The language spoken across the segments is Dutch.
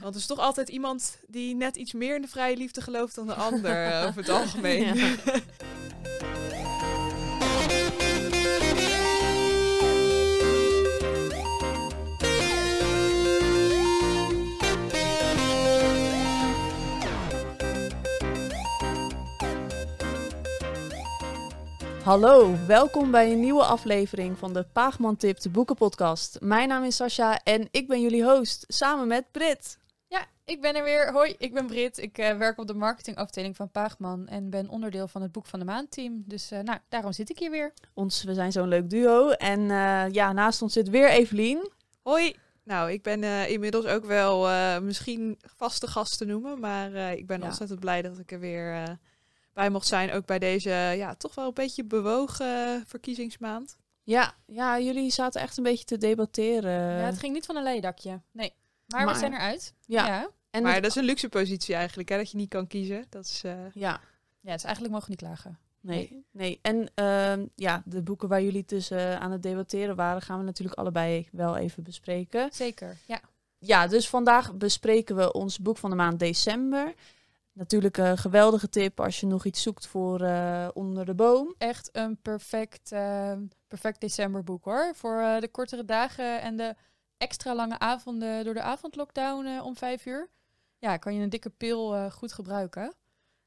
Want er is toch altijd iemand die net iets meer in de vrije liefde gelooft dan de ander over het algemeen. Ja. Hallo, welkom bij een nieuwe aflevering van de Paagman Tip, de boekenpodcast. Mijn naam is Sascha en ik ben jullie host, samen met Brit. Ik ben er weer. Hoi, ik ben Brit. Ik eh, werk op de marketingafdeling van Paagman en ben onderdeel van het Boek van de Maand team. Dus eh, nou, daarom zit ik hier weer. Ons, we zijn zo'n leuk duo en eh, ja, naast ons zit weer Evelien. Hoi. Nou, ik ben eh, inmiddels ook wel eh, misschien vaste gast te noemen. Maar eh, ik ben Ja. ontzettend blij dat ik er weer eh, bij mocht zijn. Ook bij deze ja, toch wel een beetje bewogen verkiezingsmaand. Ja, ja, jullie zaten echt een beetje te debatteren. ja, het ging niet van een leidakje. Nee. Maar, Maar- we zijn eruit. Ja. Ja. Ja. en maar dat is een luxe positie eigenlijk, hè, dat je niet kan kiezen. Dat is, eh, ja, dus eigenlijk mogen we niet klagen. nee, nee. En ehm, ja, de boeken waar jullie tussen aan het debatteren waren, gaan we natuurlijk allebei wel even bespreken. Zeker. Ja. Ja, dus vandaag bespreken we ons boek van de maand december. Natuurlijk een geweldige tip als je nog iets zoekt voor eh, onder de boom. Echt een perfect, eh, perfect decemberboek hoor. Voor eh, de kortere dagen en de extra lange avonden door de avondlockdown eh, om vijf uur. Ja, kan je een dikke pil eh, goed gebruiken.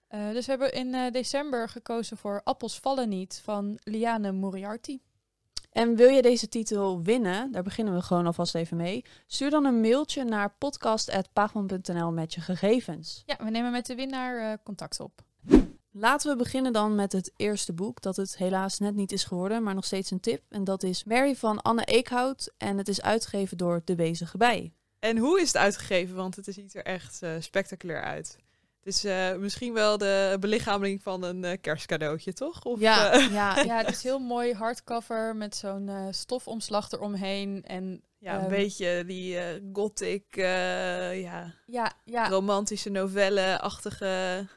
Eh, dus we hebben in eh, december gekozen voor Appels vallen niet van Liane Moriarty. En wil je deze titel winnen, daar beginnen we gewoon alvast even mee. Stuur dan een mailtje naar podcast.paagman.nl met je gegevens. Ja, we nemen met de winnaar contact op. Laten we beginnen dan met het eerste boek, dat het helaas net niet is geworden, maar nog steeds een tip. En dat is Mary van Anne Eekhout en het is uitgegeven door De Bezige Bij. En hoe is het uitgegeven? Want het ziet er echt eh, spectaculair uit. Het is eh, misschien wel de belichaming van een eh, kerstcadeautje, toch? Of, Ja, ja, Ja, het is heel mooi hardcover met zo'n stofomslag eromheen. En ja, een Ehm. beetje die gothic, ja, ja, ja, romantische novelle-achtige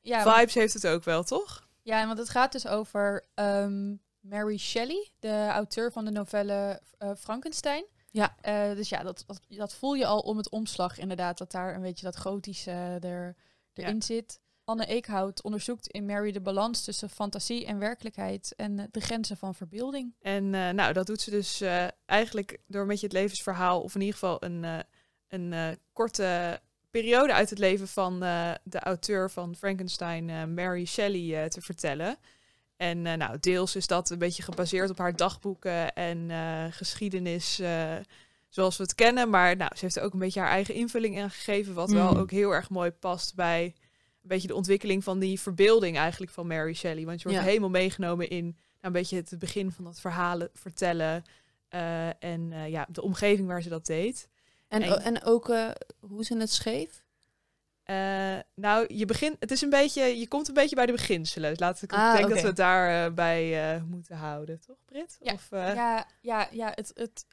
ja, want- vibes heeft het ook wel, toch? ja, want het gaat dus over ehm, Mary Shelley, de auteur van de novelle Frankenstein. Ja. Eh, dus ja, dat, dat, dat voel je al om het omslag inderdaad, dat daar een beetje dat gotische er, erin zit. Anne Eekhout onderzoekt in Mary de balans tussen fantasie en werkelijkheid en eh, de grenzen van verbeelding. En eh, nou, dat doet ze dus eh, eigenlijk door met je het levensverhaal, of in ieder geval een, eh, een eh, korte periode uit het leven van eh, de auteur van Frankenstein, eh, Mary Shelley, eh, te vertellen. En eh, nou, deels is dat een beetje gebaseerd op haar dagboeken en eh, geschiedenis eh, zoals we het kennen. Maar nou, ze heeft er ook een beetje haar eigen invulling aan gegeven, wat wel Mm. ook heel erg mooi past bij een beetje de ontwikkeling van die verbeelding eigenlijk van Mary Shelley. Want je wordt Ja. helemaal meegenomen in nou, een beetje het begin van dat verhalen vertellen en ja, de omgeving waar ze dat deed. En, En- en ook hoe ze het schreef. Eh, nou, je begint, het is een beetje, je komt een beetje bij de beginselen. Dus laat ik, Ah, denk dat we het daarbij bij eh, moeten houden, toch, Brit? Ja, Of, eh, Ja, ja, ja het, het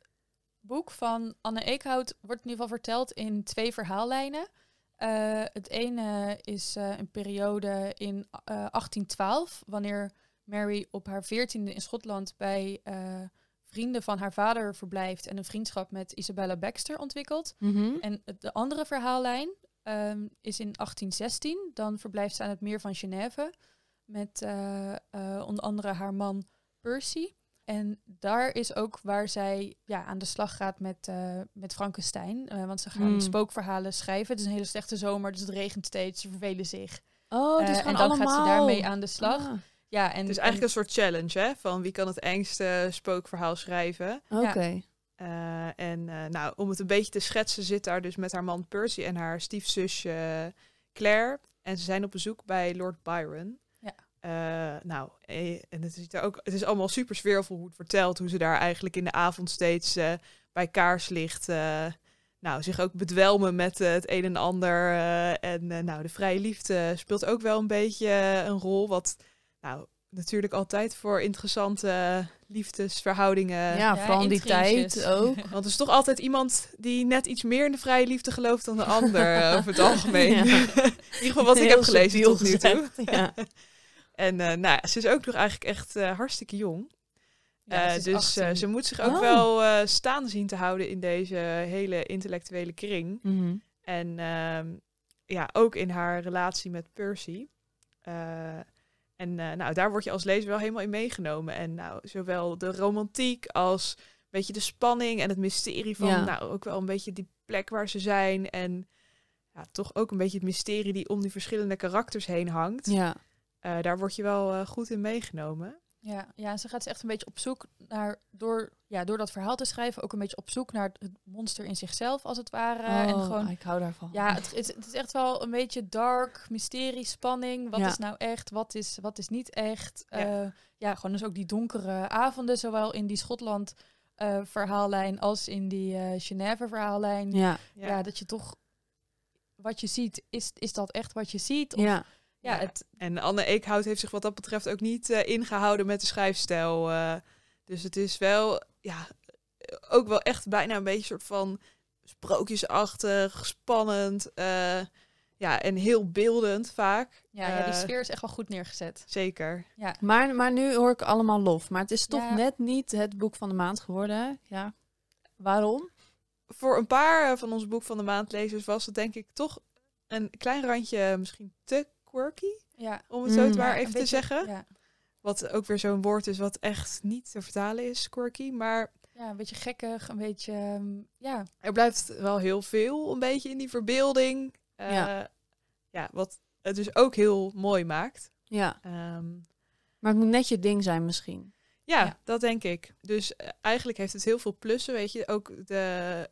boek van Anne Eekhout wordt in ieder geval verteld in twee verhaallijnen. Eh, het ene is eh, een periode in eh, 1812, wanneer Mary op haar veertiende in Schotland bij eh, vrienden van haar vader verblijft en een vriendschap met Isabella Baxter ontwikkelt. Mhm. En het- de andere verhaallijn ehm, is in 1816. Dan verblijft ze aan het meer van Genève met eh, eh, onder andere haar man Percy. En daar is ook waar zij ja, aan de slag gaat met, eh, met Frankenstein. Eh, want ze gaan Hmm. spookverhalen schrijven. Het is een hele slechte zomer, dus het regent steeds. Ze vervelen zich. Oh, dus gewoon en dan allemaal. gaat ze daarmee aan de slag. Ah, Ja, en, het is en- eigenlijk een soort challenge, hè? Van wie kan het engste spookverhaal schrijven. Oké. Eh, en eh, nou, om het een beetje te schetsen, zit daar dus met haar man Percy en haar stiefzusje Claire. En ze zijn op bezoek bij Lord Byron. Ja. Eh, nou, en het is, daar ook, het is allemaal super sfeervol hoe het vertelt. Hoe ze daar eigenlijk in de avond steeds bij kaarslicht... nou, zich ook bedwelmen met het een en ander. en nou, de vrije liefde speelt ook wel een beetje een rol. Wat nou, natuurlijk altijd voor interessante liefdesverhoudingen ja, ja, vooral in die tijd ook. want er is toch altijd iemand die net iets meer in de vrije liefde gelooft dan de ander over het algemeen. Ja. in ieder geval wat ik heb gelezen tot nu toe. Ja. En eh, nou, ja, ze is ook nog eigenlijk echt eh, hartstikke jong. ja, Eh, dus eh, 18. ze moet zich ook Oh. wel eh, staan zien te houden in deze hele intellectuele kring. Mhm. En ehm, ja, ook in haar relatie met Percy. En eh, nou, daar word je als lezer wel helemaal in meegenomen. En nou, zowel de romantiek als een beetje de spanning en het mysterie van, Ja. nou, ook wel een beetje die plek waar ze zijn. En ja, toch ook een beetje het mysterie die om die verschillende karakters heen hangt. Ja. Eh, daar word je wel eh, goed in meegenomen. Ja, ja, ze gaat dus echt een beetje op zoek naar, door, ja, door dat verhaal te schrijven, ook een beetje op zoek naar het monster in zichzelf, als het ware. en Oh, gewoon, ik hou daarvan. ja, het, het, is echt wel een beetje dark, mysterie, spanning. Wat Ja. is nou echt, wat is, wat is niet echt? Ja. Ja. ja, gewoon dus ook die donkere avonden, zowel in die Schotland eh, verhaallijn als in die eh Genève verhaallijn. Ja. ja. dat je toch, wat je ziet, is, is dat echt wat je ziet? Of, Ja. Ja, het, En Anne Eekhout heeft zich wat dat betreft ook niet eh, ingehouden met de schrijfstijl. eh. dus het is wel, ja, ook wel echt bijna een beetje een soort van sprookjesachtig, spannend. eh, ja, en heel beeldend vaak. ja, ja, die Eh, sfeer is echt wel goed neergezet. Zeker. Ja. Maar, maar nu hoor ik allemaal lof. Maar het is toch Ja. net niet het boek van de maand geworden. Ja. Waarom? Voor een paar eh, van onze boek van de maandlezers was het denk ik toch een klein randje misschien te quirky. Ja. Om het zo Mm. te maar Ja, even te beetje- zeggen. Ja. Wat ook weer zo'n woord is wat echt niet te vertalen is, quirky. Maar Ja, een beetje gekkig, een beetje, ehm, ja. er blijft wel heel veel een beetje in die verbeelding. Eh, Ja. ja. wat het dus ook heel mooi maakt. Ja. Ehm, Maar het moet net je ding zijn misschien. ja, Ja. dat denk ik. Dus eh, eigenlijk heeft het heel veel plussen, weet je. Ook de...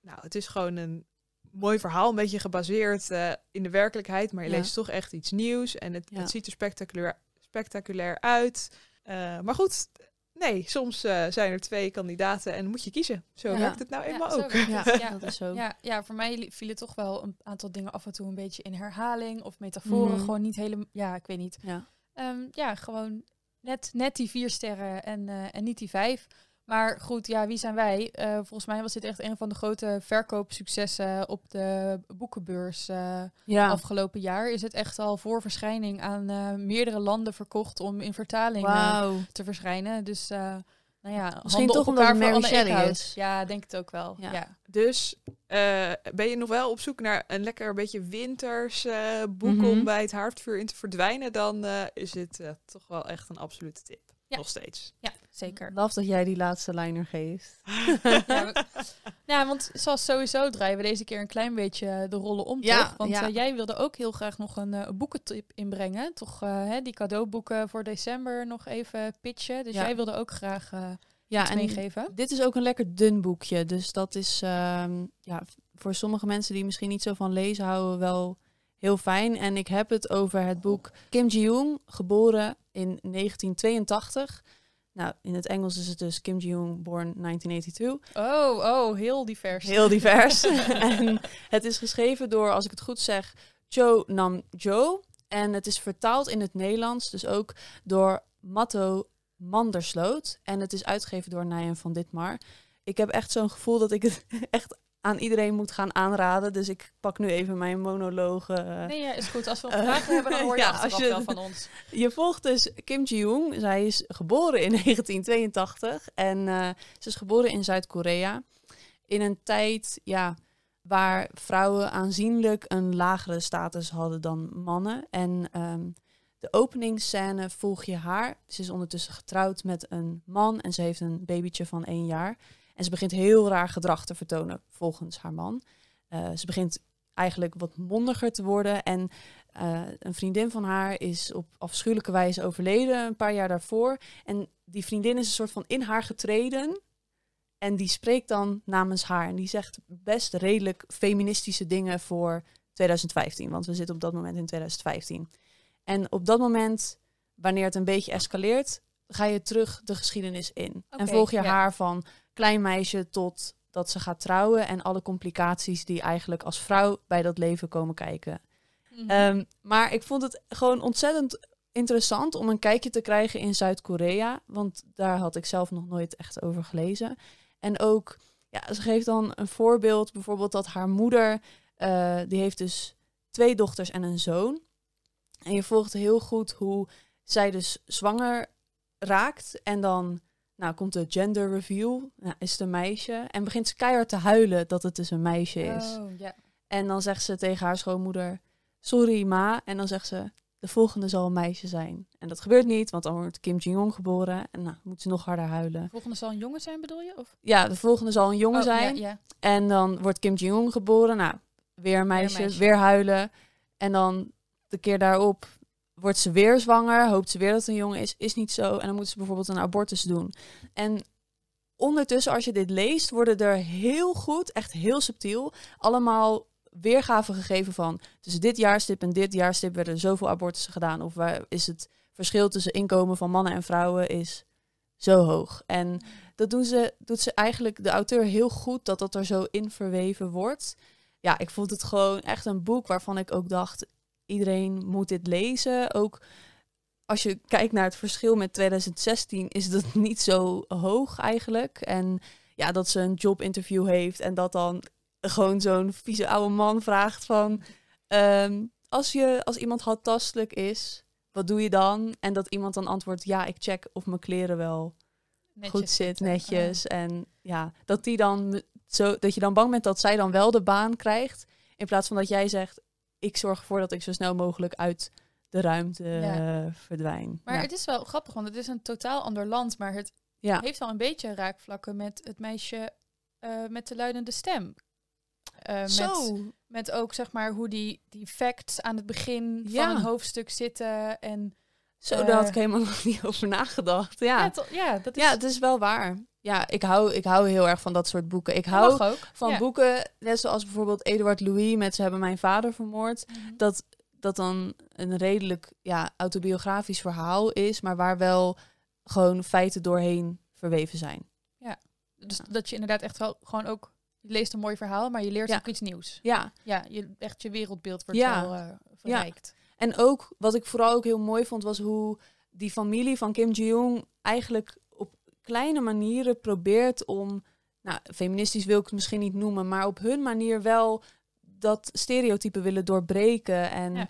Nou, het is gewoon een mooi verhaal, een beetje gebaseerd eh, in de werkelijkheid. Maar je Ja. leest toch echt iets nieuws. En het, Ja. het ziet er spectaculair, spectaculair uit. Eh, maar goed, nee, soms eh, zijn er twee kandidaten en moet je kiezen. Zo Ja. werkt het nou eenmaal ook. Ja, dat is zo. Ja, ja, voor mij vielen toch wel een aantal dingen af en toe een beetje in herhaling of metaforen. Mhm. Gewoon niet helemaal, ja, ik weet niet. Ja. Ehm, ja, gewoon net, net die vier sterren en, eh, en niet die vijf. Maar goed, ja, wie zijn wij? Eh, volgens mij was dit echt een van de grote verkoopsuccessen op de boekenbeurs eh, Ja. afgelopen jaar. Is het echt al voor verschijning aan eh, meerdere landen verkocht om in vertaling te verschijnen. Dus uh, nou ja, Misschien handen toch op omdat elkaar het voor Mary Shelley is. Ja, denk het ook wel. Ja. Ja. Dus eh, ben je nog wel op zoek naar een lekker beetje winters eh, boek Mhm. om bij het haardvuur in te verdwijnen, dan eh, is dit eh, toch wel echt een absolute tip. Ja. Nog steeds. ja, zeker. Love dat jij die laatste liner geeft. ja, we- ja, want zoals sowieso draaien we deze keer een klein beetje de rollen om, Ja, toch? Want ja. eh, jij wilde ook heel graag nog een eh, boekentip inbrengen. Toch eh, hè, die cadeauboeken voor december nog even pitchen. Dus Ja. jij wilde ook graag Ja, en meegeven. dit is ook een lekker dun boekje. Dus dat is ehm, ja, voor sommige mensen die misschien niet zo van lezen houden wel heel fijn. En ik heb het over het boek Kim Ji-young, geboren in 1982. Nou, in het Engels is het dus Kim Ji-young, born 1982. Oh, oh, heel divers. Heel divers. en het is geschreven door, als ik het goed zeg, Cho Nam Jo. En het is vertaald in het Nederlands, dus ook door Matto Mandersloot. En het is uitgegeven door Nijen van Ditmar. Ik heb echt zo'n gevoel dat ik het echt aan iedereen moet gaan aanraden. Dus ik pak nu even mijn monoloog. eh. Nee, ja, is goed. Als we Eh, vragen hebben, dan hoor je ja, als je- wel van ons. Je volgt dus Kim Ji-young. Zij is geboren in 1982 en eh, ze is geboren in Zuid-Korea. In een tijd ja, waar vrouwen aanzienlijk een lagere status hadden dan mannen. En ehm, de openingsscène volg je haar. Ze is ondertussen getrouwd met een man en ze heeft een babytje van één jaar. En ze begint heel raar gedrag te vertonen volgens haar man. Eh, ze begint eigenlijk wat mondiger te worden en eh, een vriendin van haar is op afschuwelijke wijze overleden een paar jaar daarvoor. En die vriendin is een soort van in haar getreden. En die spreekt dan namens haar. En die zegt best redelijk feministische dingen voor 2015. Want we zitten op dat moment in 2015. En op dat moment, wanneer het een beetje escaleert, ga je terug de geschiedenis in. en volg je ja. haar van klein meisje tot dat ze gaat trouwen. En alle complicaties die eigenlijk als vrouw bij dat leven komen kijken. Mhm. Ehm, maar ik vond het gewoon ontzettend interessant om een kijkje te krijgen in Zuid-Korea. Want daar had ik zelf nog nooit echt over gelezen. En ook, ja, ze geeft dan een voorbeeld. Bijvoorbeeld dat haar moeder, eh, die heeft dus twee dochters en een zoon. En je volgt heel goed hoe zij dus zwanger raakt. En dan nou, komt de gender reveal. Nou, is het een meisje. En begint ze keihard te huilen dat het dus een meisje is. Oh. En dan zegt ze tegen haar schoonmoeder, sorry ma. En dan zegt ze, de volgende zal een meisje zijn. En dat gebeurt niet, want dan wordt Kim Jong-un geboren. En nou, moet ze nog harder huilen. De volgende zal een jongen zijn, bedoel je? Of? Ja, de volgende zal een jongen Oh, zijn. ja. En dan wordt Kim Jong-un geboren. Nou, weer een meisje, weer, meisje. huilen. En dan de keer daarop wordt ze weer zwanger. Hoopt ze weer dat een jongen is. Is niet zo. En dan moet ze bijvoorbeeld een abortus doen. En ondertussen, als je dit leest, worden er heel goed, echt heel subtiel, allemaal weergaven gegeven van tussen dit jaarstip en dit jaarstip werden er zoveel abortussen gedaan. Of waar is het verschil tussen inkomen van mannen en vrouwen is zo hoog. En dat doen ze, doet ze eigenlijk de auteur heel goed dat dat er zo in verweven wordt. Ja, ik vond het gewoon echt een boek waarvan ik ook dacht, iedereen moet dit lezen. Ook als je kijkt naar het verschil met 2016, is dat niet zo hoog eigenlijk. En ja, dat ze een jobinterview heeft en dat dan gewoon zo'n vieze oude man vraagt van... ehm, als, je, als iemand handtastelijk is, wat doe je dan? En dat iemand dan antwoordt, ja, ik check of mijn kleren wel Netjes goed zit, zitten. netjes. En ja, dat die dan zo dat je dan bang bent dat zij dan wel de baan krijgt. In plaats van dat jij zegt, ik zorg ervoor dat ik zo snel mogelijk uit de ruimte Ja. eh, verdwijn. Maar ja. het is wel grappig, want het is een totaal ander land. Maar het ja. heeft wel een beetje raakvlakken met het meisje eh, met de luidende stem. Eh, met, Zo. met ook zeg maar hoe die, die facts aan het begin Ja. van een hoofdstuk zitten. En Zo, daar had ik helemaal nog niet over nagedacht. Ja, ja, ja, ja dat is het is wel waar. Ja, ik hou, ik hou heel erg van dat soort boeken. Ik hou ook. van Ja. boeken, net zoals bijvoorbeeld Eduard Louis met Ze hebben mijn vader vermoord. Mhm. dat dat dan een redelijk ja, autobiografisch verhaal is, maar waar wel gewoon feiten doorheen verweven zijn. Dus dat je inderdaad echt wel gewoon ook... Je leest een mooi verhaal, maar je leert Ja. ook iets nieuws. Ja, Ja, je, echt je wereldbeeld wordt Ja. wel eh, verrijkt. en ook wat ik vooral ook heel mooi vond, was hoe die familie van Kim Jong eigenlijk op kleine manieren probeert om, nou, feministisch wil ik het misschien niet noemen, maar op hun manier wel dat stereotype willen doorbreken. En Ja.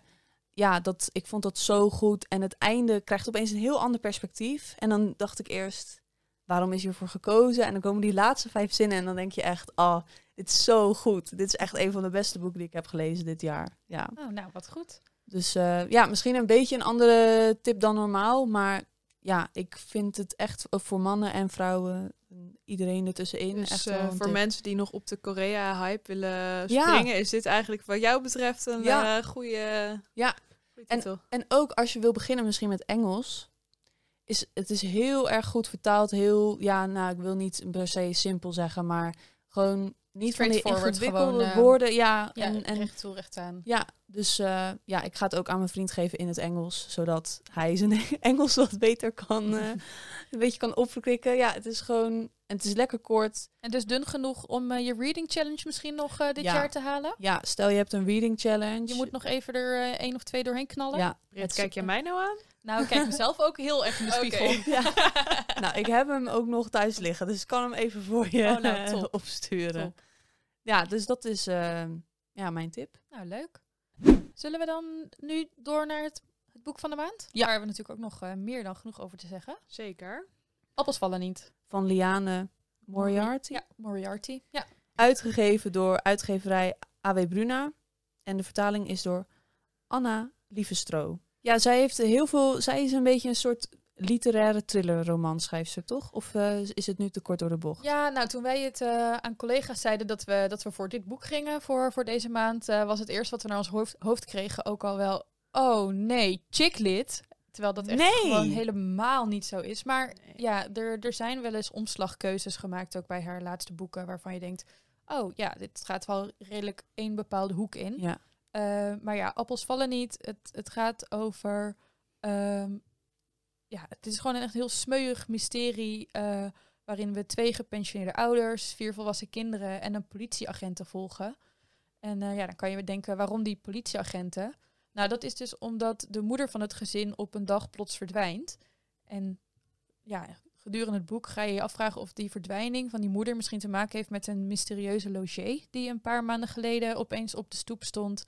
ja, dat, ik vond dat zo goed. En het einde krijgt opeens een heel ander perspectief. En dan dacht ik eerst, waarom is hiervoor gekozen? En dan komen die laatste vijf zinnen en dan denk je echt, ah, dit is zo goed. Dit is echt een van de beste boeken die ik heb gelezen dit jaar. Ja. Oh, nou, wat goed. Dus eh, ja, misschien een beetje een andere tip dan normaal. Maar ja, ik vind het echt ook voor mannen en vrouwen, iedereen ertussenin. Dus echt eh, voor tip. mensen die nog op de Korea-hype willen Ja. springen, is dit eigenlijk wat jou betreft een Ja. eh, goede, Ja. goede titel. En ook als je wil beginnen misschien met Engels. Is, het is heel erg goed vertaald. Heel, ja, nou, ik wil niet per se simpel zeggen, maar gewoon niet van die ingewikkelde gewoon, eh, woorden. Ja, Ja, en, en recht toe, recht aan. Ja, dus eh, ja, ik ga het ook aan mijn vriend geven in het Engels, zodat hij zijn Engels wat beter kan, eh, een beetje kan opkrikken. Ja, het is gewoon, en het is lekker kort. En dus dun genoeg om eh, je reading challenge misschien nog eh, dit Ja. jaar te halen? Ja, stel je hebt een reading challenge. Je moet nog even er één of twee doorheen knallen? Ja, Britt, kijk jij mij nou aan? Nou, ik kijk mezelf ook heel erg in de Oké. spiegel. ja. nou, ik heb hem ook nog thuis liggen, dus ik kan hem even voor je Oh, nou, top. opsturen. Top. Ja, dus dat is ja, mijn tip. Nou, leuk. Zullen we dan nu door naar het, het boek van de maand? Ja. Daar hebben we natuurlijk ook nog eh, meer dan genoeg over te zeggen. Zeker. Appels vallen niet. Van Liane Moriarty. Ja, Moriarty. Ja. Uitgegeven door uitgeverij AW Bruna. En de vertaling is door Anna Lievestro. Ja, zij heeft heel veel. Zij is een beetje een soort literaire thriller schrijfster, toch? Of eh, is het nu te kort door de bocht? Ja, nou, toen wij het eh, aan collega's zeiden dat we, dat we voor dit boek gingen voor, voor deze maand, eh, was het eerst wat we naar ons hoofd, hoofd kregen ook al wel, oh nee, chicklit. Terwijl dat echt Nee. gewoon helemaal niet zo is. Maar ja, er, er zijn wel eens omslagkeuzes gemaakt, ook bij haar laatste boeken, waarvan je denkt, oh ja, dit gaat wel redelijk één bepaalde hoek in. Ja. Maar ja, appels vallen niet. Het, het gaat over. ehm, ja, het is gewoon een echt heel smeuig mysterie. eh, waarin we twee gepensioneerde ouders, vier volwassen kinderen en een politieagenten volgen. En eh, ja, dan kan je bedenken waarom die politieagenten. Nou, dat is dus omdat de moeder van het gezin op een dag plots verdwijnt. En ja, gedurende het boek ga je je afvragen of die verdwijning van die moeder misschien te maken heeft met een mysterieuze logé die een paar maanden geleden opeens op de stoep stond.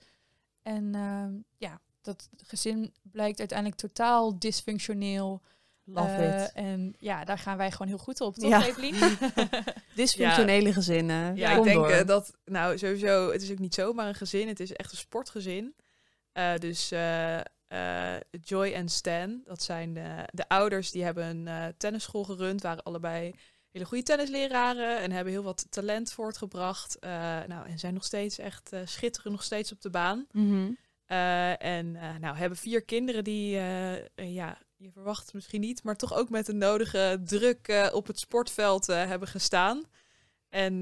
En ehm, ja, dat gezin blijkt uiteindelijk totaal dysfunctioneel. Love Eh, it. En ja, daar gaan wij gewoon heel goed op, toch, Ja. Evelien? Dysfunctionele gezinnen. Ja, Kom ik denk door. eh, dat, nou sowieso, het is ook niet zomaar een gezin, het is echt een sportgezin. Eh, dus eh, eh, Joy en Stan, dat zijn de, de ouders, die hebben een tennisschool gerund, waren allebei hele goede tennisleraren en hebben heel wat talent voortgebracht. Eh, nou, en zijn nog steeds echt, eh, schitteren nog steeds op de baan. Mhm. Eh, en eh, nou, hebben vier kinderen die, eh, ja, je verwacht het misschien niet, maar toch ook met de nodige druk op het sportveld hebben gestaan. En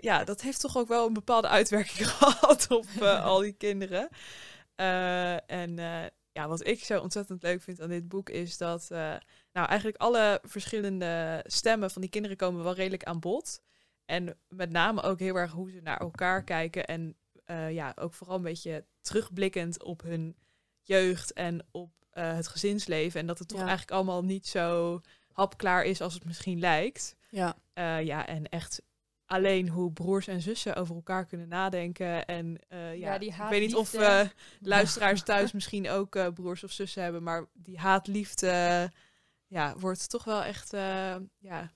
ja, dat heeft toch ook wel een bepaalde uitwerking gehad op al die kinderen. En ja, wat ik zo ontzettend leuk vind aan dit boek is dat, nou, eigenlijk alle verschillende stemmen van die kinderen komen wel redelijk aan bod. En met name ook heel erg hoe ze naar elkaar kijken en eh, ja, ook vooral een beetje terugblikkend op hun jeugd en op eh, het gezinsleven. En dat het toch Ja. eigenlijk allemaal niet zo hapklaar is als het misschien lijkt. Ja. Eh, ja, en echt alleen hoe broers en zussen over elkaar kunnen nadenken. En eh, ja, Ja, die ik weet niet of eh, luisteraars thuis misschien ook eh, broers of zussen hebben, maar die haatliefde ja, wordt toch wel echt eh, ja, Ja.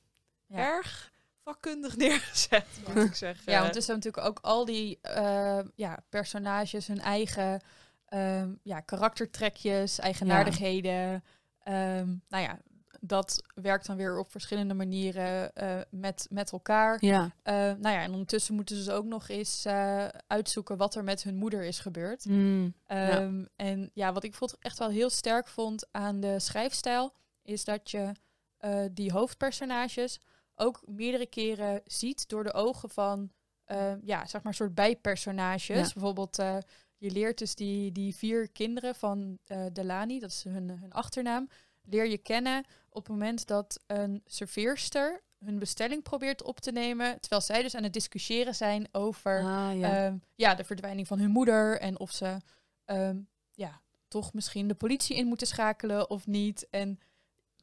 erg vakkundig neergezet, moet ik zeggen. Ja, want er zijn natuurlijk ook al die eh, ja, personages hun eigen ehm, ja, karaktertrekjes, eigenaardigheden. Ehm, nou ja, dat werkt dan weer op verschillende manieren eh, met, met elkaar. Ja. Eh, nou ja, en ondertussen moeten ze dus ook nog eens eh, uitzoeken wat er met hun moeder is gebeurd. Mm. Ehm, En ja, wat ik vond, echt wel heel sterk vond aan de schrijfstijl, is dat je eh, die hoofdpersonages ook meerdere keren ziet door de ogen van, eh, ja, zeg maar, een soort bijpersonages. Ja. Bijvoorbeeld, eh, je leert dus die, die vier kinderen van eh Delani, dat is hun, hun achternaam, leer je kennen op het moment dat een serveerster hun bestelling probeert op te nemen, terwijl zij dus aan het discussiëren zijn over Ah, ja. ja. ja, de verdwijning van hun moeder en of ze ehm, ja, toch misschien de politie in moeten schakelen of niet. En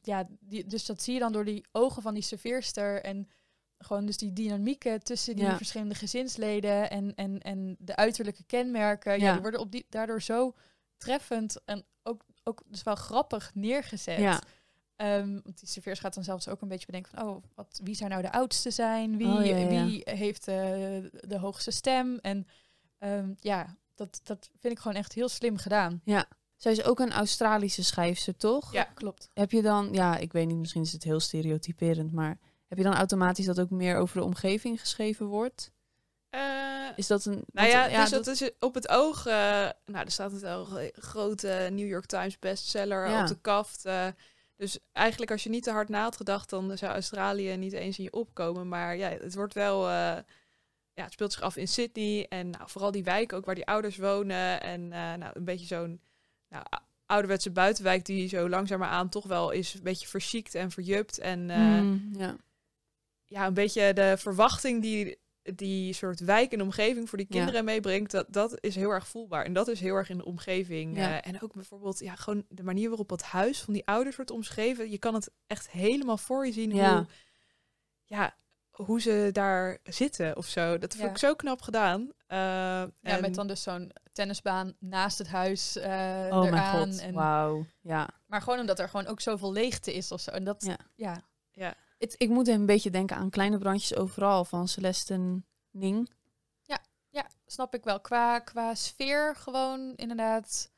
ja, die, dus dat zie je dan door die ogen van die serveerster en gewoon dus die dynamieken tussen die Ja. verschillende gezinsleden en, en, en de uiterlijke kenmerken. Ja, Ja. die worden op die, daardoor zo treffend en ook, ook dus wel grappig neergezet. Ja. Ehm, want die serveers gaat dan zelfs ook een beetje bedenken van, oh, wat, wie zou nou de oudste zijn? Wie, Oh, ja, ja. wie heeft eh, de hoogste stem? En ehm, ja, dat, dat vind ik gewoon echt heel slim gedaan. Zij is ook een Australische schrijfster, toch? Ja, klopt. Heb je dan, ja, ik weet niet, misschien is het heel stereotyperend, maar heb je dan automatisch dat ook meer over de omgeving geschreven wordt? Eh, Is dat een. Nou want, ja, dus dat is op het oog. eh, nou, er staat het al een grote New York Times bestseller Ja. op de kaft. eh, dus eigenlijk, als je niet te hard na had gedacht, dan zou Australië niet eens in je opkomen. Maar ja, het wordt wel. eh, ja, het speelt zich af in Sydney. En nou, vooral die wijk ook waar die ouders wonen. En eh, nou, een beetje zo'n nou, ouderwetse buitenwijk die zo langzamerhand toch wel is een beetje verziekt en verjupt. En eh, Mm, ja. ja, een beetje de verwachting die die soort wijk en omgeving voor die Ja. kinderen meebrengt, dat, dat is heel erg voelbaar. En dat is heel erg in de omgeving. Ja. eh, en ook bijvoorbeeld, ja, gewoon de manier waarop het huis van die ouders wordt omschreven. Je kan het echt helemaal voor je zien Ja. hoe, ja, hoe ze daar zitten of zo. Dat vond ik zo knap gedaan. Eh, Ja, en- met dan dus zo'n tennisbaan naast het huis eh Oh mijn eraan. god, En, wauw. Ja. Maar gewoon omdat er gewoon ook zoveel leegte is of zo. En dat, Ja. ja, Het, ik moet een beetje denken aan Kleine Brandjes Overal van Celeste Ning. Ja, snap ik wel. Qua, qua sfeer gewoon inderdaad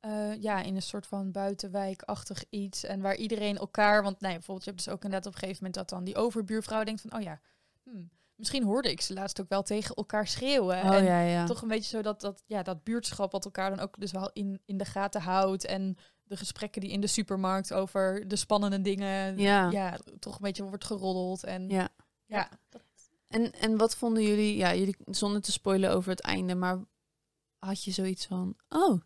eh, ja, in een soort van buitenwijkachtig iets. En waar iedereen elkaar... Want nee, bijvoorbeeld je hebt dus ook inderdaad op een gegeven moment... dat dan die overbuurvrouw denkt van... oh ja, hmm, misschien hoorde ik ze laatst ook wel tegen elkaar schreeuwen. Oh en ja, ja. toch een beetje zo dat, dat, ja, dat buurtschap wat elkaar dan ook dus wel in, in de gaten houdt. En de gesprekken die in de supermarkt over de spannende dingen... Ja. ja toch een beetje wordt geroddeld. En Ja. ja, En, en wat vonden jullie, ja, jullie, zonder te spoilen over het einde, maar had je zoiets van, oh,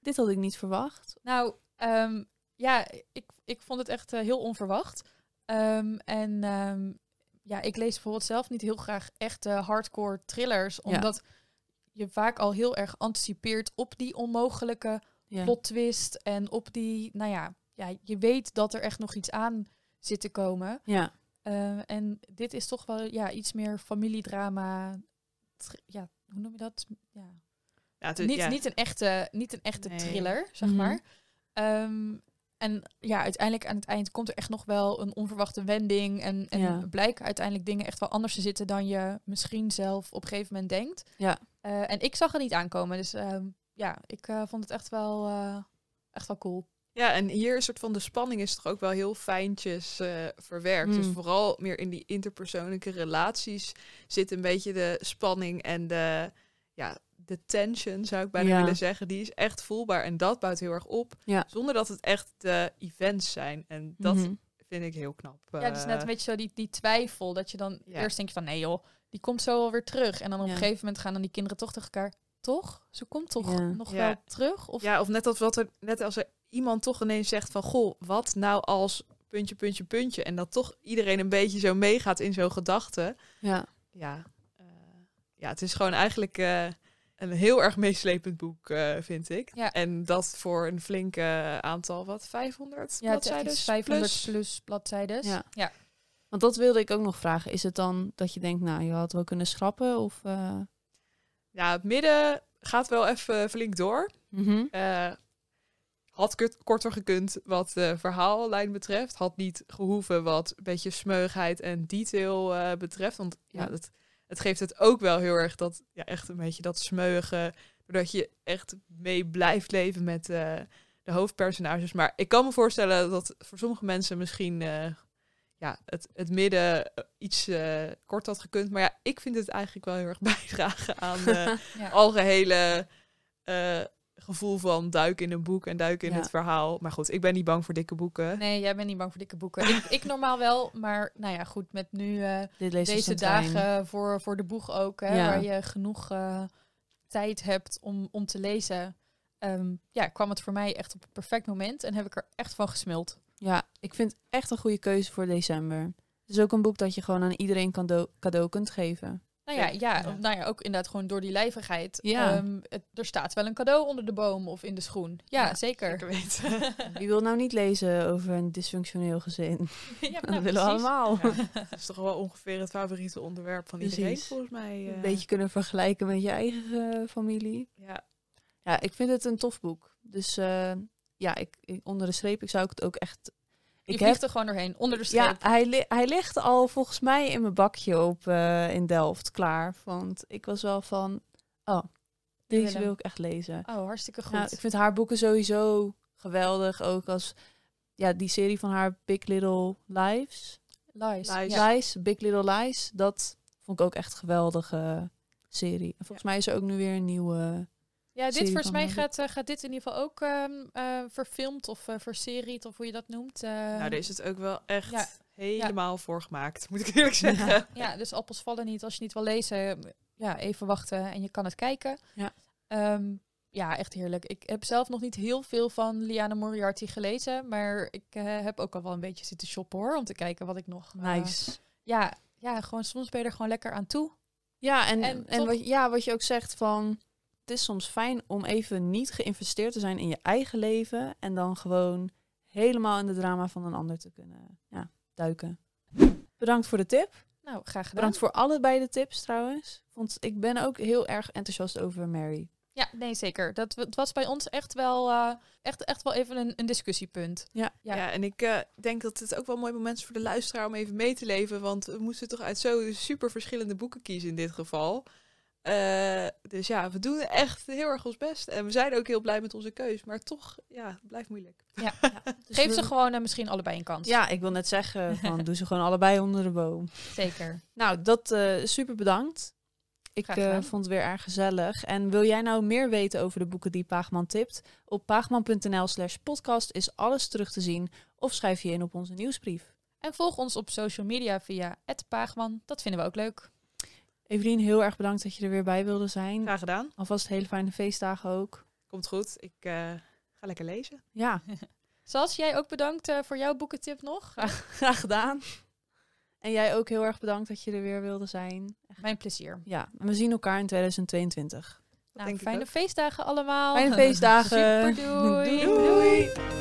dit had ik niet verwacht? Nou, ehm, ja, ik, ik vond het echt eh, heel onverwacht. Ehm, en ehm, ja, ik lees bijvoorbeeld zelf niet heel graag echte hardcore thrillers, Ja. omdat je vaak al heel erg anticipeert op die onmogelijke Ja. plot twist en op die, nou ja, ja, je weet dat er echt nog iets aan zit te komen. Ja. Eh, en dit is toch wel ja, iets meer familiedrama. Ja, hoe noem je dat? Ja, ja, het is- niet, ja. niet een echte, niet een echte Nee. thriller, zeg Mhm. maar. Ehm, En ja, uiteindelijk aan het eind komt er echt nog wel een onverwachte wending. En, en Ja. blijken uiteindelijk dingen echt wel anders te zitten dan je misschien zelf op een gegeven moment denkt. Ja. Eh, en ik zag het niet aankomen. Dus ehm, ja, ik eh, vond het echt wel, eh, echt wel cool. Ja, en hier is soort van de spanning is toch ook wel heel fijntjes eh, verwerkt. Dus Mm. vooral meer in die interpersoonlijke relaties zit een beetje de spanning en de, ja, de tension, zou ik bijna Ja. willen zeggen. Die is echt voelbaar en dat bouwt heel erg op. Ja. Zonder dat het echt de events zijn. En dat Mhm. vind ik heel knap. ja, dus net Eh, een beetje zo die, die twijfel. Dat je dan Ja. eerst denkt van nee joh, die komt zo alweer terug. En dan op Ja. een gegeven moment gaan dan die kinderen toch tegen elkaar. Toch? Ze komt toch Ja. nog Ja. wel terug? Of Ja, of net als, wat er, net als er iemand toch ineens zegt van... Goh, wat nou als puntje, puntje, puntje. En dat toch iedereen een beetje zo meegaat in zo'n gedachte. Ja. Ja, eh, ja, het is gewoon eigenlijk eh, een heel erg meeslepend boek, eh, vind ik. Ja. En dat voor een flinke aantal, wat, 500 ja, het is echt bladzijden? iets 500 plus? plus, bladzijden. Ja. ja. Want dat wilde ik ook nog vragen. Is het dan dat je denkt, nou, je had wel kunnen schrappen? Of, eh, Ja, het midden gaat wel even flink door. mhm. Eh, had kut- korter gekund wat de verhaallijn betreft. Had niet gehoeven wat een beetje smeugheid en detail eh, betreft. Want ja, Ja. Het, geeft het ook wel heel erg dat, ja, echt een beetje dat smeugen. Doordat je echt mee blijft leven met eh, de hoofdpersonages. Maar ik kan me voorstellen dat voor sommige mensen misschien eh, ja, het, het midden eh, iets eh, kort had gekund. Maar ja, ik vind het eigenlijk wel heel erg bijdragen aan de Ja. algehele eh, gevoel van duiken in een boek en duiken in Ja. het verhaal. Maar goed, ik ben niet bang voor dikke boeken. Nee, jij bent niet bang voor dikke boeken. ik, ik normaal wel, maar nou ja, goed, met nu eh, deze dagen voor, voor de boeg ook, hè, Ja. waar je genoeg eh, tijd hebt om, om te lezen. ehm, ja, kwam het voor mij echt op een perfect moment en heb ik er echt van gesmuld. Ja, ik vind het echt een goede keuze voor december. Het is ook een boek dat je gewoon aan iedereen cadeau, cadeau kunt geven. Nou ja, ja, Ja. Nou ja, ook inderdaad gewoon door die lijvigheid. Ja. Ehm, het, er staat wel een cadeau onder de boom of in de schoen. Ja, Ja, zeker. Zeker weten. Wie wil nou niet lezen over een dysfunctioneel gezin? ja, dat nou, willen we allemaal. Ja, dat is toch wel ongeveer het favoriete onderwerp van iedereen, volgens mij. eh. Een beetje kunnen vergelijken met je eigen eh, familie. Ja, Ja, ik vind het een tof boek. Dus eh, ja, ik, ik- onder de streep, ik zou het ook echt... Je Ik vliegt heb, er gewoon doorheen, onder de ja, hij, li- hij ligt al volgens mij in mijn bakje op eh, in Delft klaar. Want ik was wel van, oh, deze Willem. wil ik echt lezen. Oh, hartstikke goed. Ja, ik vind haar boeken sowieso geweldig. Ook als ja, die serie van haar Big Little Lives. Lies. Lies. Ja. Lies, Big Little Lies. Dat vond ik ook echt een geweldige serie. En volgens mij is er ook nu weer een nieuwe. Ja, dit serie volgens van mij gaat, eh, gaat dit in ieder geval ook ehm eh, verfilmd of uh, verseried of hoe je dat noemt. Eh, nou, daar is het ook wel echt ja. helemaal voor gemaakt, moet ik eerlijk zeggen. Ja, dus appels vallen niet. Als je niet wil lezen, ja, even wachten en je kan het kijken. Ja. Ehm, ja, echt heerlijk. Ik heb zelf nog niet heel veel van Liana Moriarty gelezen, maar ik eh, heb ook al wel een beetje zitten shoppen hoor, om te kijken wat ik nog... eh, Nice. ja, ja, gewoon soms ben je er gewoon lekker aan toe. Ja, en, En en, toch- wat, ja, wat je ook zegt van... Het is soms fijn om even niet geïnvesteerd te zijn in je eigen leven. En dan gewoon helemaal in de drama van een ander te kunnen ja, duiken. Bedankt voor de tip. Nou, graag gedaan. Bedankt voor allebei de tips trouwens. Want ik ben ook heel erg enthousiast over Mary. Ja, nee, zeker. Dat het was bij ons echt wel, eh, echt, echt wel even een, een discussiepunt. Ja, Ja. en ik eh, denk dat het ook wel een mooi moment is voor de luisteraar om even mee te leven. Want we moesten toch uit zo super verschillende boeken kiezen in dit geval. Eh, dus ja, we doen echt heel erg ons best. En we zijn ook heel blij met onze keus. Maar toch, ja, het blijft moeilijk. Ja. Dus Geef ze gewoon eh, misschien allebei een kans. Ja, ik wil net zeggen, van, doe ze gewoon allebei onder de boom. Zeker. Nou, dat eh, super bedankt. Ik eh, vond het weer erg gezellig. En wil jij nou meer weten over de boeken die Paagman tipt? Op paagman.nl slash podcast is alles terug te zien. Of schrijf je in op onze nieuwsbrief. En volg ons op social media via @paagman. Dat vinden we ook leuk. Evelien, heel erg bedankt dat je er weer bij wilde zijn. Graag gedaan. Alvast hele fijne feestdagen ook. Komt goed. Ik eh, ga lekker lezen. Ja, Sas, jij ook bedankt eh, voor jouw boekentip nog. graag gedaan. En jij ook heel erg bedankt dat je er weer wilde zijn. Mijn plezier. Ja, en we zien elkaar in 2022. Dat Nou, fijne feestdagen allemaal. Fijne feestdagen. Super, doei. Doei.